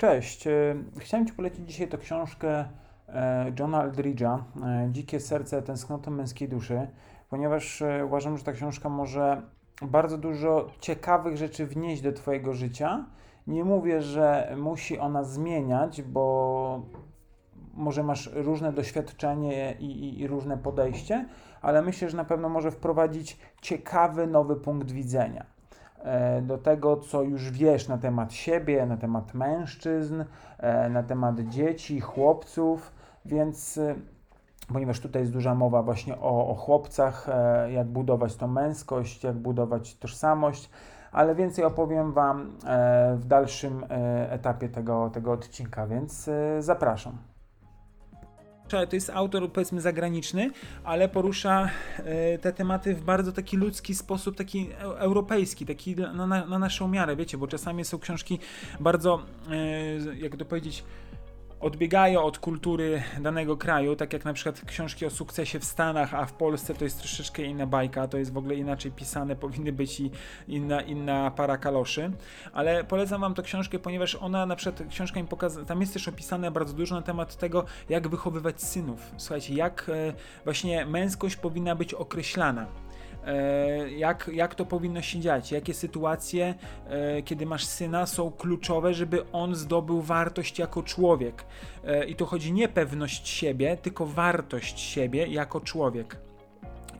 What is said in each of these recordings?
Cześć. E, chciałem Ci polecić dzisiaj tę książkę e, Johna Aldridge'a Dzikie serce tęsknoty męskiej duszy, ponieważ uważam, że ta książka może bardzo dużo ciekawych rzeczy wnieść do Twojego życia. Nie mówię, że musi ona zmieniać, bo może masz różne doświadczenie i, i, i, różne podejście, ale myślę, że na pewno może wprowadzić ciekawy, nowy punkt widzenia. E, do tego, co już wiesz na temat siebie, na temat mężczyzn, e, na temat dzieci, chłopców, więc e, ponieważ tutaj jest duża mowa właśnie o, o chłopcach, jak budować tą męskość, jak budować tożsamość, ale więcej opowiem Wam w dalszym etapie tego, tego odcinka, więc zapraszam to jest autor powiedzmy zagraniczny, ale porusza e, te tematy w bardzo taki ludzki sposób, taki europejski, taki na, na, na naszą miarę, wiecie, bo czasami są książki bardzo, e, jak to powiedzieć, odbiegają od kultury danego kraju, tak jak na przykład książki o sukcesie w Stanach, a w Polsce to jest troszeczkę inna bajka, to jest w ogóle inaczej pisane, powinny być i inna, inna para kaloszy, ale polecam wam tę książkę, ponieważ ona na przykład, książka mi pokazuje, tam jest też opisane bardzo dużo na temat tego, jak wychowywać synów. Słuchajcie, jak e, właśnie męskość powinna być określana. E, jak, jak to powinno się dziać, jakie sytuacje, e, kiedy masz syna, są kluczowe, żeby on zdobył wartość jako człowiek. E, I tu chodzi nie pewność siebie, tylko wartość siebie jako człowiek.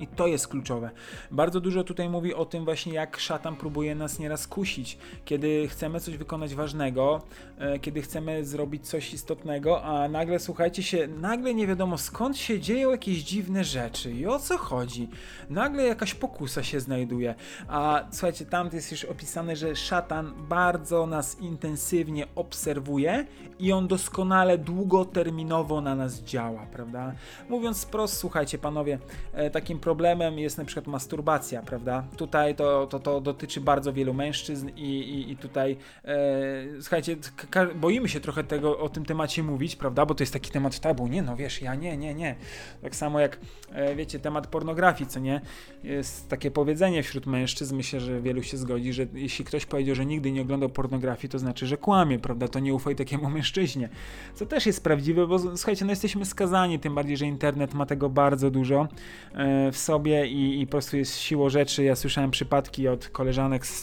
I to jest kluczowe. Bardzo dużo tutaj mówi o tym właśnie, jak szatan próbuje nas nieraz kusić, kiedy chcemy coś wykonać ważnego, e, kiedy chcemy zrobić coś istotnego, a nagle, słuchajcie się, nagle nie wiadomo skąd się dzieją jakieś dziwne rzeczy i o co chodzi. Nagle jakaś pokusa się znajduje. A słuchajcie, tam jest już opisane, że szatan bardzo nas intensywnie obserwuje i on doskonale długoterminowo na nas działa, prawda? Mówiąc wprost, słuchajcie panowie, e, takim problemem jest na przykład masturbacja, prawda? Tutaj to, to, to dotyczy bardzo wielu mężczyzn i, i, i tutaj e, słuchajcie, boimy się trochę tego o tym temacie mówić, prawda? Bo to jest taki temat tabu. Nie, no wiesz, ja nie, nie, nie. Tak samo jak e, wiecie, temat pornografii, co nie? Jest takie powiedzenie wśród mężczyzn, myślę, że wielu się zgodzi, że jeśli ktoś powiedział, że nigdy nie oglądał pornografii, to znaczy, że kłamie, prawda? To nie ufaj takiemu mężczyźnie. Co też jest prawdziwe, bo słuchajcie, no jesteśmy skazani, tym bardziej, że internet ma tego bardzo dużo e, w sobie i, i po prostu jest siłą rzeczy. Ja słyszałem przypadki od koleżanek z,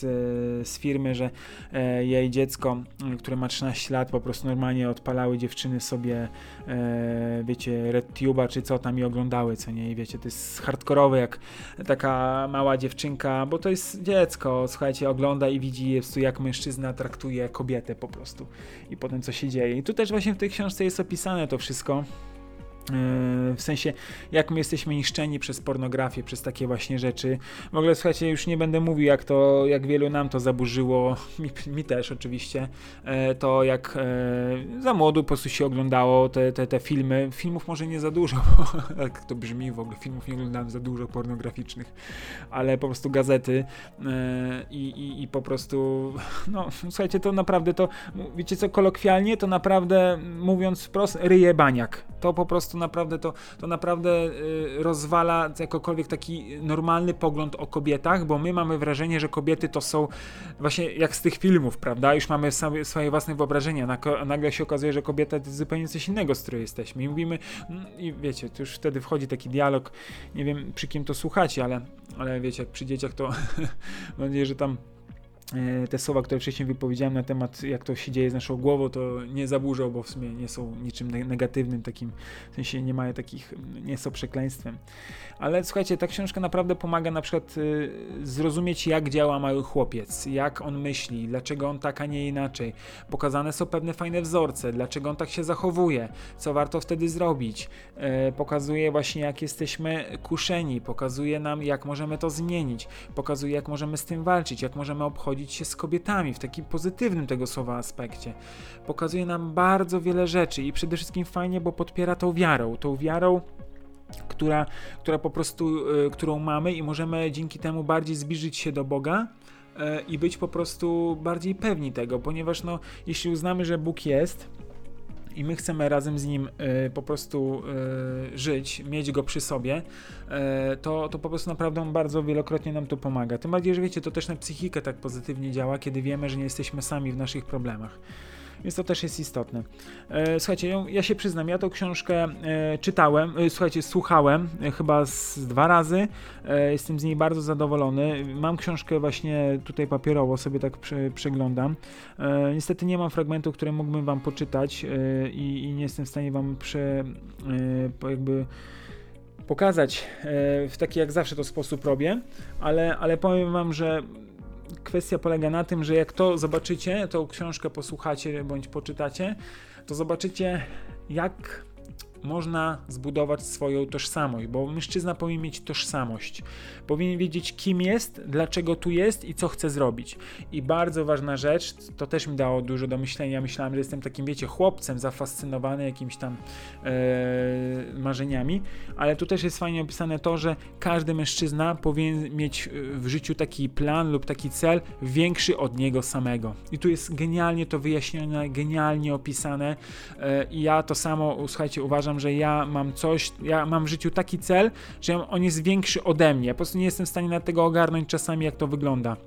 z firmy, że e, jej dziecko, które ma 13 lat, po prostu normalnie odpalały dziewczyny sobie, e, wiecie, RedTube'a czy co tam i oglądały, co nie? I wiecie, to jest hardkorowe, jak taka mała dziewczynka, bo to jest dziecko, słuchajcie, ogląda i widzi, jak mężczyzna traktuje kobietę po prostu i potem co się dzieje. I tu też właśnie w tej książce jest opisane to wszystko. Yy, w sensie, jak my jesteśmy niszczeni przez pornografię, przez takie właśnie rzeczy. W ogóle, słuchajcie, już nie będę mówił, jak to, jak wielu nam to zaburzyło, mi, mi też oczywiście, e, to jak e, za młodu po prostu się oglądało te, te, te filmy. Filmów może nie za dużo, jak to brzmi w ogóle, filmów nie oglądałem za dużo pornograficznych, ale po prostu gazety e, i, i, i po prostu, no, słuchajcie, to naprawdę to, wiecie co, kolokwialnie, to naprawdę, mówiąc wprost, ryje baniak. To po prostu naprawdę to, to naprawdę y, rozwala jakokolwiek taki normalny pogląd o kobietach, bo my mamy wrażenie, że kobiety to są właśnie jak z tych filmów, prawda? Już mamy swoje własne wyobrażenia, nagle się okazuje, że kobieta to zupełnie coś innego, z której jesteśmy. I mówimy, mm, i wiecie, to już wtedy wchodzi taki dialog, nie wiem przy kim to słuchacie, ale, ale wiecie, jak przy dzieciach to mam nadzieję, że tam te słowa, które wcześniej wypowiedziałem na temat, jak to się dzieje z naszą głową, to nie zaburzą, bo w sumie nie są niczym negatywnym, takim, w sensie nie mają takich, nie są przekleństwem. Ale słuchajcie, ta książka naprawdę pomaga na przykład y, zrozumieć, jak działa mały chłopiec, jak on myśli, dlaczego on tak, a nie inaczej. Pokazane są pewne fajne wzorce, dlaczego on tak się zachowuje, co warto wtedy zrobić. E, pokazuje właśnie, jak jesteśmy kuszeni, pokazuje nam, jak możemy to zmienić, pokazuje, jak możemy z tym walczyć, jak możemy obchodzić się z kobietami w takim pozytywnym tego słowa aspekcie. Pokazuje nam bardzo wiele rzeczy i przede wszystkim fajnie, bo podpiera tą wiarą, tą wiarą która, która po prostu, y, którą mamy i możemy dzięki temu bardziej zbliżyć się do Boga y, i być po prostu bardziej pewni tego, ponieważ no, jeśli uznamy, że Bóg jest, i my chcemy razem z nim y, po prostu y, żyć, mieć go przy sobie, y, to, to po prostu naprawdę bardzo wielokrotnie nam to pomaga. Tym bardziej, że wiecie, to też na psychikę tak pozytywnie działa, kiedy wiemy, że nie jesteśmy sami w naszych problemach. Więc to też jest istotne. E, słuchajcie, ja, się przyznam, ja tą książkę e, czytałem, e, słuchajcie, słuchałem chyba z dwa razy, jestem z niej bardzo zadowolony. Mam książkę właśnie tutaj papierowo, sobie tak prze, przeglądam. Niestety nie mam fragmentu, które mógłbym wam poczytać i, i, nie jestem w stanie wam prze, jakby pokazać w taki jak zawsze to sposób robię, ale, ale powiem wam, że kwestia polega na tym, że jak to zobaczycie, tą książkę posłuchacie bądź poczytacie, to zobaczycie, jak można zbudować swoją tożsamość, bo mężczyzna powinien mieć tożsamość. Powinien wiedzieć, kim jest, dlaczego tu jest i co chce zrobić. I bardzo ważna rzecz, to też mi dało dużo do myślenia. Myślałem, że jestem takim, wiecie, chłopcem zafascynowany jakimiś tam e, marzeniami, ale tu też jest fajnie opisane to, że każdy mężczyzna powinien mieć w życiu taki plan lub taki cel większy od niego samego. I tu jest genialnie to wyjaśnione, genialnie opisane. E, I ja to samo, słuchajcie, uważam, że ja mam coś, ja mam w życiu taki cel, że on jest większy ode mnie. Po prostu nie jestem w stanie na tego ogarnąć czasami, jak to wygląda.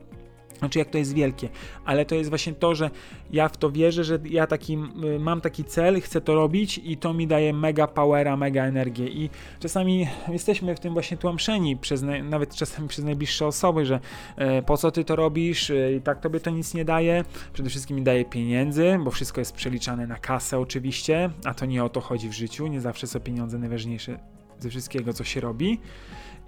Znaczy, jak to jest wielkie, ale to jest właśnie to, że ja w to wierzę, że ja taki, y, mam taki cel, chcę to robić i to mi daje mega powera, mega energię. I czasami jesteśmy w tym właśnie tłamszeni, przez, nawet czasami przez najbliższe osoby, że e, po co ty to robisz, e, i tak tobie to nic nie daje. Przede wszystkim mi daje pieniędzy, bo wszystko jest przeliczane na kasę, oczywiście, a to nie o to chodzi w życiu. Nie zawsze są pieniądze najważniejsze ze wszystkiego, co się robi.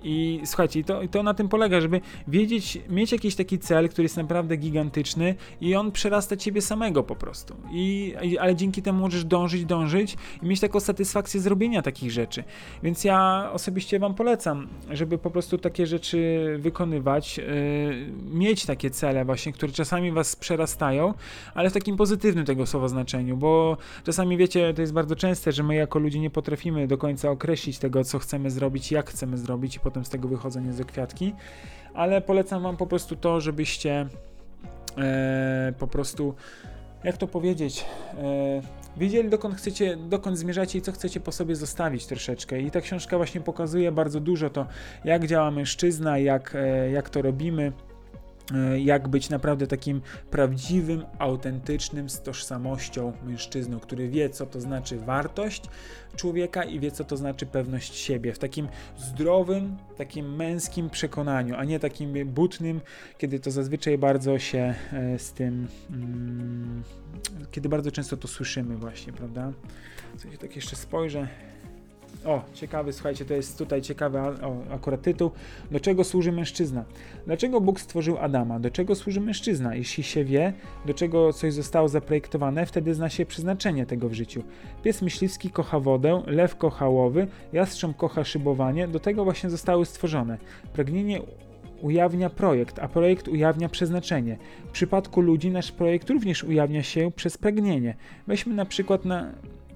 I słuchajcie, to, to na tym polega, żeby wiedzieć, mieć jakiś taki cel, który jest naprawdę gigantyczny i on przerasta ciebie samego po prostu. I, ale dzięki temu możesz dążyć, dążyć i mieć taką satysfakcję zrobienia takich rzeczy. Więc ja osobiście Wam polecam, żeby po prostu takie rzeczy wykonywać, yy, mieć takie cele właśnie, które czasami Was przerastają, ale w takim pozytywnym tego słowa znaczeniu, bo czasami wiecie, to jest bardzo częste, że my jako ludzie nie potrafimy do końca określić tego, co chcemy zrobić, jak chcemy zrobić i potem z tego wychodzą niezłe kwiatki, ale polecam Wam po prostu to, żebyście e, po prostu, jak to powiedzieć, e, wiedzieli dokąd chcecie, dokąd zmierzacie i co chcecie po sobie zostawić troszeczkę. I ta książka właśnie pokazuje bardzo dużo to, jak działa mężczyzna, jak, e, jak to robimy. E, jak być naprawdę takim prawdziwym, autentycznym, z tożsamością mężczyzną, który wie, co to znaczy wartość człowieka i wie, co to znaczy pewność siebie. W takim zdrowym, takim męskim przekonaniu, a nie takim butnym, kiedy to zazwyczaj bardzo się e, z tym, mm, kiedy bardzo często to słyszymy, właśnie, prawda? Coś tak jeszcze spojrzę. O, ciekawy, słuchajcie, to jest tutaj ciekawy o, akurat tytuł. Do czego służy mężczyzna? Dlaczego Bóg stworzył Adama? Do czego służy mężczyzna? Jeśli się wie, do czego coś zostało zaprojektowane, wtedy zna się przeznaczenie tego w życiu. Pies myśliwski kocha wodę, lew kocha łowy, jastrząb kocha szybowanie, do tego właśnie zostały stworzone. Pragnienie ujawnia projekt, a projekt ujawnia przeznaczenie. W przypadku ludzi nasz projekt również ujawnia się przez pragnienie. Weźmy na przykład na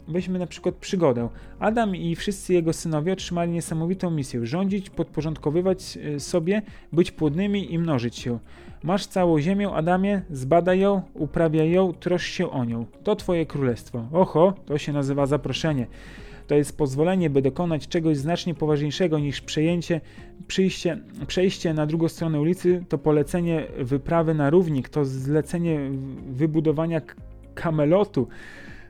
Weźmy na przykład przygodę. Adam i wszyscy jego synowie otrzymali niesamowitą misję: rządzić, podporządkowywać e, sobie, być płodnymi i mnożyć się. Masz całą ziemię, Adamie, zbadaj ją, uprawiaj ją, troszcz się o nią. To twoje królestwo. Oho, to się nazywa zaproszenie. To jest pozwolenie, by dokonać czegoś znacznie poważniejszego niż przejęcie, przyjście, przejście na drugą stronę ulicy, to polecenie wyprawy na równik, to zlecenie wybudowania kamelotu.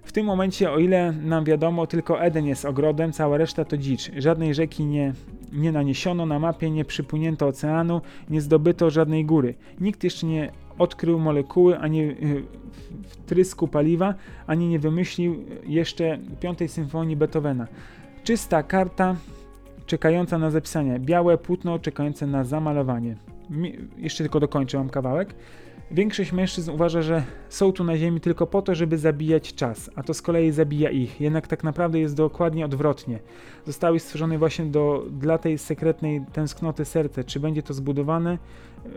W tym momencie, o ile nam wiadomo, tylko Eden jest ogrodem, cała reszta to dzicz. Żadnej rzeki nie, nie naniesiono na mapie, nie przypłynięto oceanu, nie zdobyto żadnej góry. Nikt jeszcze nie odkrył molekuły, ani y, wtrysku paliwa, ani nie wymyślił jeszcze piątej symfonii Beethovena. Czysta karta czekająca na zapisanie, białe płótno czekające na zamalowanie. jeszcze tylko dokończę, mam kawałek. Większość mężczyzn uważa, że są tu na Ziemi tylko po to, żeby zabijać czas, a to z kolei zabija ich. Jednak tak naprawdę jest dokładnie odwrotnie. Zostały stworzone właśnie do, dla tej sekretnej tęsknoty serca. Czy będzie to zbudowane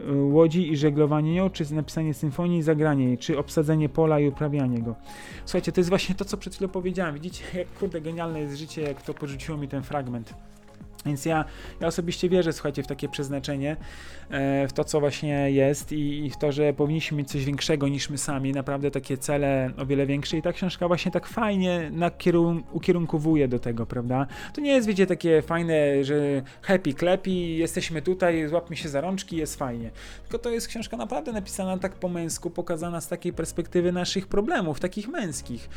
y, łodzi i żeglowanie nią, czy napisanie symfonii i zagranie jej, czy obsadzenie pola i uprawianie go. Słuchajcie, to jest właśnie to, co przed chwilą powiedziałem. Widzicie, jak kurde genialne jest życie, jak to porzuciło mi ten fragment. Więc ja, ja osobiście wierzę, słuchajcie, w takie przeznaczenie, e, w to, co właśnie jest i, i, w to, że powinniśmy mieć coś większego niż my sami, naprawdę takie cele o wiele większe i ta książka właśnie tak fajnie nakierun- ukierunkowuje do tego, prawda? To nie jest, wiecie, takie fajne, że happy, klepi, jesteśmy tutaj, złapmy się za rączki, jest fajnie. Tylko to jest książka naprawdę napisana tak po męsku, pokazana z takiej perspektywy naszych problemów, takich męskich.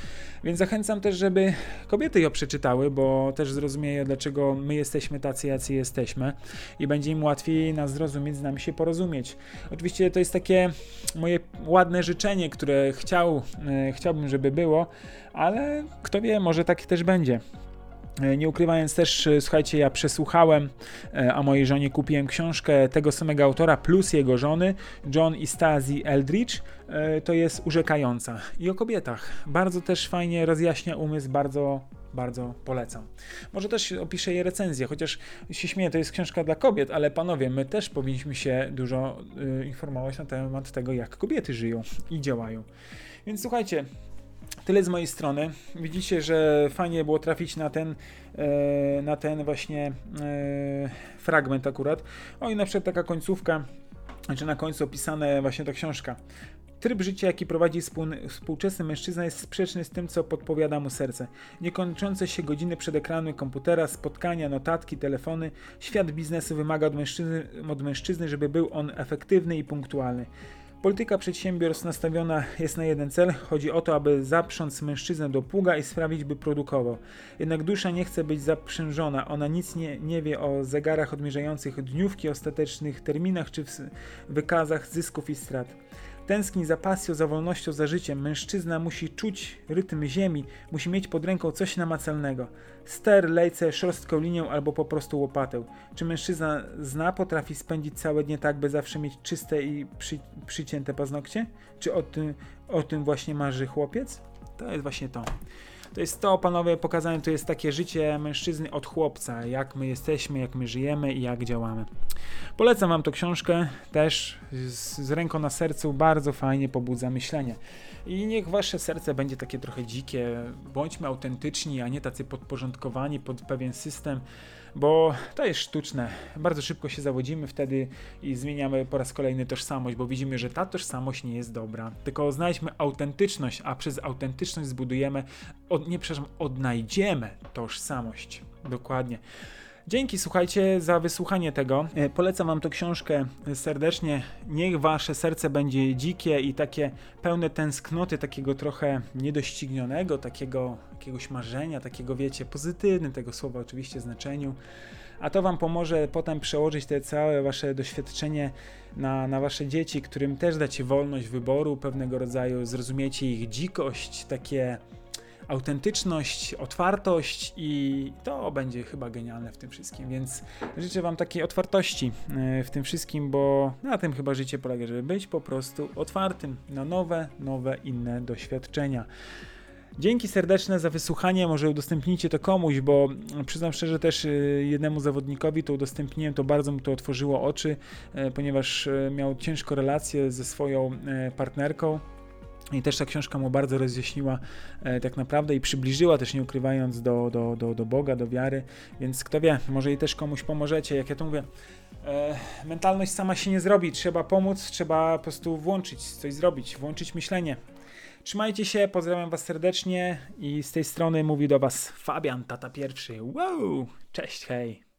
Więc zachęcam też, żeby kobiety ją przeczytały, bo też zrozumieją, dlaczego my jesteśmy tacy, jacy jesteśmy i będzie im łatwiej nas zrozumieć, z nami się porozumieć. Oczywiście to jest takie moje ładne życzenie, które chciał, e, chciałbym, żeby było, ale kto wie, może tak też będzie. E, nie ukrywając też, e, słuchajcie, ja przesłuchałem, a mojej żonie kupiłem książkę tego samego autora plus jego żony, John i Stasi Eldridge. To jest urzekająca. I o kobietach. Bardzo też fajnie rozjaśnia umysł, bardzo bardzo polecam. Może też opiszę jej recenzję, chociaż się śmieję, to jest książka dla kobiet, ale panowie, my też powinniśmy się dużo y, informować na temat tego, jak kobiety żyją i działają. Więc słuchajcie, Tyle z mojej strony. Widzicie, że fajnie było trafić na ten, e, na ten właśnie e, fragment akurat. O i na przykład taka końcówka, czy na końcu opisane właśnie ta książka. Tryb życia, jaki prowadzi współczesny mężczyzna, jest sprzeczny z tym, co podpowiada mu serce. Niekończące się godziny przed ekranem komputera, spotkania, notatki, telefony. Świat biznesu wymaga od mężczyzny, od mężczyzny żeby był on efektywny i punktualny. Polityka przedsiębiorstw nastawiona jest na jeden cel. Chodzi o to, aby zaprząc mężczyznę do pługa i sprawić, by produkował. Jednak dusza nie chce być zaprzężona. Ona nic nie, nie wie o zegarach odmierzających dniówki, ostatecznych terminach czy wykazach zysków i strat. Tęskni za pasją, za wolnością, za życiem. Mężczyzna musi czuć rytm ziemi, musi mieć pod ręką coś namacalnego. Ster, lejce, szorstką linią albo po prostu łopatę. Czy mężczyzna zna, potrafi spędzić całe dnie tak, by zawsze mieć czyste i przy, przycięte paznokcie? Czy o tym, o tym właśnie marzy chłopiec? To jest właśnie to. To jest to, panowie, pokazane to jest takie życie mężczyzny od chłopca, jak my jesteśmy, jak my żyjemy i jak działamy. Polecam wam tę książkę, też z, z ręką na sercu, bardzo fajnie pobudza myślenie. I niech wasze serce będzie takie trochę dzikie, bądźmy autentyczni, a nie tacy podporządkowani pod pewien system bo to jest sztuczne. Bardzo szybko się zawodzimy wtedy i zmieniamy po raz kolejny tożsamość, bo widzimy, że ta tożsamość nie jest dobra. Tylko znajdźmy autentyczność, a przez autentyczność zbudujemy, od, nie przepraszam, odnajdziemy tożsamość. Dokładnie. Dzięki, słuchajcie, za wysłuchanie tego. E, polecam Wam tę książkę serdecznie. Niech Wasze serce będzie dzikie i takie pełne tęsknoty, takiego trochę niedoścignionego, takiego jakiegoś marzenia, takiego, wiecie, pozytywnym tego słowa oczywiście znaczeniu. A to Wam pomoże potem przełożyć te całe Wasze doświadczenie na, na Wasze dzieci, którym też dacie wolność wyboru pewnego rodzaju, zrozumiecie ich dzikość, takie autentyczność, otwartość i to będzie chyba genialne w tym wszystkim, więc życzę Wam takiej otwartości e, w tym wszystkim, bo na tym chyba życie polega, żeby być po prostu otwartym na nowe, nowe, inne doświadczenia. Dzięki serdeczne za wysłuchanie, może udostępnijcie to komuś, bo przyznam szczerze też e, jednemu zawodnikowi to udostępniłem, to bardzo mu to otworzyło oczy, e, ponieważ miał ciężką relację ze swoją partnerką, i też ta książka mu bardzo rozjaśniła e, tak naprawdę i przybliżyła też nie ukrywając do, do, do, do Boga, do wiary, więc kto wie, może i też komuś pomożecie, jak ja to mówię. E, mentalność sama się nie zrobi, trzeba pomóc, trzeba po prostu włączyć, coś zrobić, włączyć myślenie. Trzymajcie się, pozdrawiam Was serdecznie i z tej strony mówi do Was Fabian, tata pierwszy. Wow, cześć, hej.